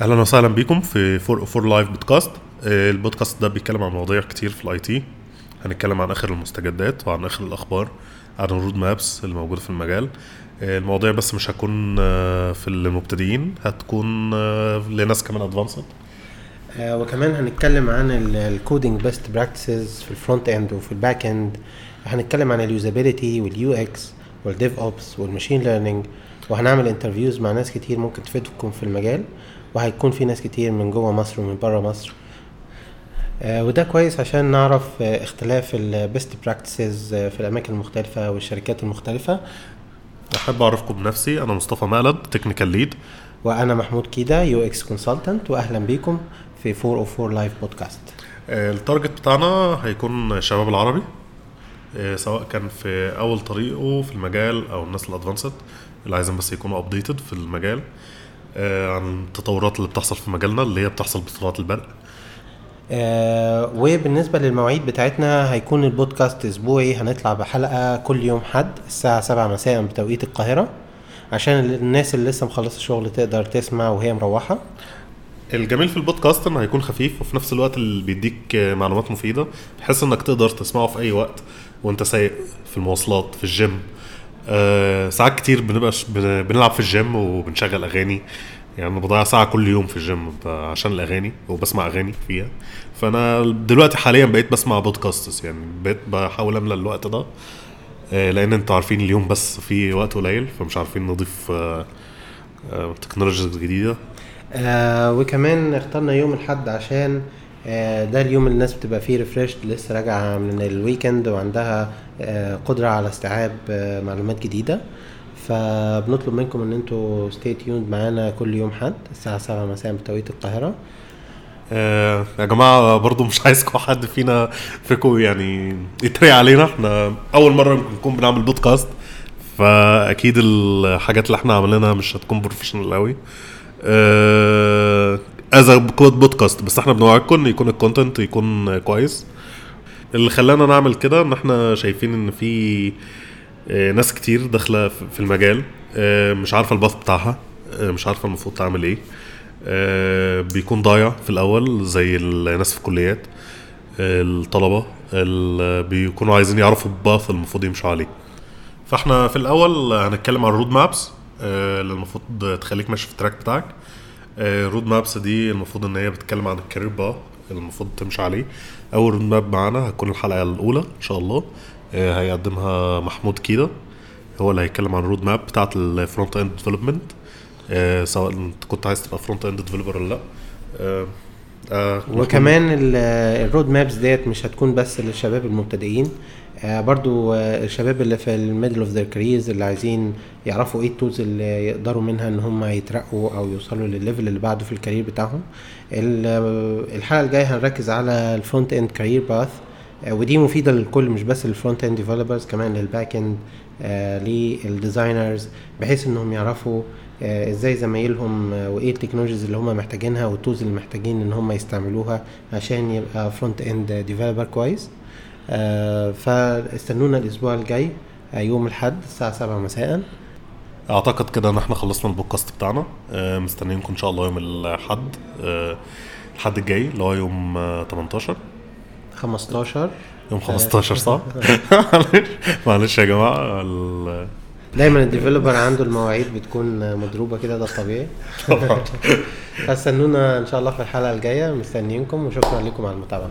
أهلا وسهلا بيكم في Four Four Life Podcast. آه، البودكاست ده بيتكلم عن مواضيع كتير في ال IT. هنتكلم عن آخر المستجدات وعن آخر الأخبار عن ال road maps اللي موجودة في المجال. آه، المواضيع بس مش هتكون آه، في المبتدئين هتكون لناس كمان advanced وكمان هنتكلم عن ال coding best practices في ال front end وفي ال back end هنتكلم عن ال usability وال UX وال DevOps وال machine learning وهنعمل interviews مع ناس كتير ممكن تفيدكم في المجال. وهيكون في ناس كتير من جوه مصر ومن بره مصر. آه، وده كويس عشان نعرف آه، اختلاف ال best practices في الأماكن المختلفة والشركات المختلفة. أحب أعرفكم بنفسي أنا مصطفى مقلد technical lead وأنا محمود كيدا UX consultant واهلا بيكم في 404 Life Podcast ال target بتاعنا هيكون الشباب العربي آه، سواء كان في أول طريقه في المجال أو الناس ال advanced اللي عايزين بس يكونوا updated في المجال. آه، عن التطورات اللي بتحصل في مجالنا اللي هي بتحصل بسرعة البرق. آه وبالنسبة للمواعيد بتاعتنا هيكون البودكاست أسبوعي هنطلع بحلقة كل يوم حد الساعة سبعة مساء بتوقيت القاهرة عشان الناس اللي لسه مخلصة الشغل تقدر تسمع وهي مروحة. الجميل في البودكاست انه هيكون خفيف وفي نفس الوقت اللي بيديك معلومات مفيدة بحيث إنك تقدر تسمعه في أي وقت وأنت سايق في المواصلات في الجيم. آه ساعات كتير بنبقى ش- بن- بنلعب في الجيم وبنشغل أغاني. يعني أنا بضيع ساعة كل يوم في الجيم عشان الأغاني وبسمع أغاني فيها. فأنا دلوقتي حاليا بقيت بسمع podcasts يعني بقيت بحاول أملى الوقت ده آه لأن أنتوا عارفين اليوم بس فيه وقت قليل فمش عارفين نضيف آه آه technologies جديدة. آه وكمان اخترنا يوم الحد عشان ده اليوم الناس بتبقى فيه refreshed لسه راجعة من ال weekend وعندها آه قدرة على استيعاب آه معلومات جديدة. فبنطلب منكم إن أنتوا stay tuned معانا كل يوم حد الساعة 7 مساء بتوقيت القاهرة. آه يا جماعة برضو مش عايزكم حد فينا فيكم يعني يتريق علينا. إحنا أول مرة نكون بنعمل بودكاست فأكيد الحاجات اللي إحنا عملناها مش هتكون professional قوي as podcast بس إحنا بنوعدكم ان يكون ال content يكون كويس. اللي خلانا نعمل كده إن إحنا شايفين إن في آه، ناس كتير داخلة في المجال آه، مش عارفة ال path بتاعها آه، مش عارفة المفروض تعمل إيه. بيكون ضايع في الأول زي الناس في الكليات الطلبة اللي بيكونوا عايزين يعرفوا ال path المفروض يمشوا عليه. فاحنا في الأول هنتكلم عن ال road maps اللي المفروض تخليك ماشي في ال track بتاعك. ال road maps دي المفروض إن هي بتتكلم عن ال career اللي المفروض تمشي عليه. أول road map معانا هتكون الحلقة الأولى إن شاء الله. آه، هيقدمها محمود كيدا. هو اللي هيتكلم عن ال road map بتاعت ال front end development سواء كنت عايز تبقى front end developer ولا لأ. آه، وكمان ال- ال road maps ديت مش هتكون بس للشباب المبتدئين آه، برضو آه، الشباب اللي في ال middle of their careers اللي عايزين يعرفوا إيه ال tools اللي يقدروا منها ان هم يترقوا أو يوصلوا للل level اللي بعده في ال career بتاعهم. آه، الحلقة الجاية هنركز على ال front end career path ودي مفيدة للكل مش بس لل front end developers كمان لل back end لل designers بحيث إنهم يعرفوا آه، إزاي زمايلهم آه، وإيه ال technologies اللي هم محتاجينها وال tools اللي محتاجين إن هم يستعملوها عشان يبقى front end developer كويس. آه، فاستنونا الأسبوع الجاي آه، يوم الأحد الساعة 7 مساء. أعتقد كده إن إحنا خلصنا البودكاست بتاعنا. آه، مستنيينكم إن شاء الله يوم الأحد آه، الحد الجاي اللي هو يوم آه، 18 15 يوم 15 صح؟ معلش يا جماعة ال- دايما ال developer عنده المواعيد بتكون مضروبة كده ده طبيعي. طبعا. فاستنونا إن شاء الله في الحلقة الجاية مستنيينكم وشكرا لكم على المتابعة.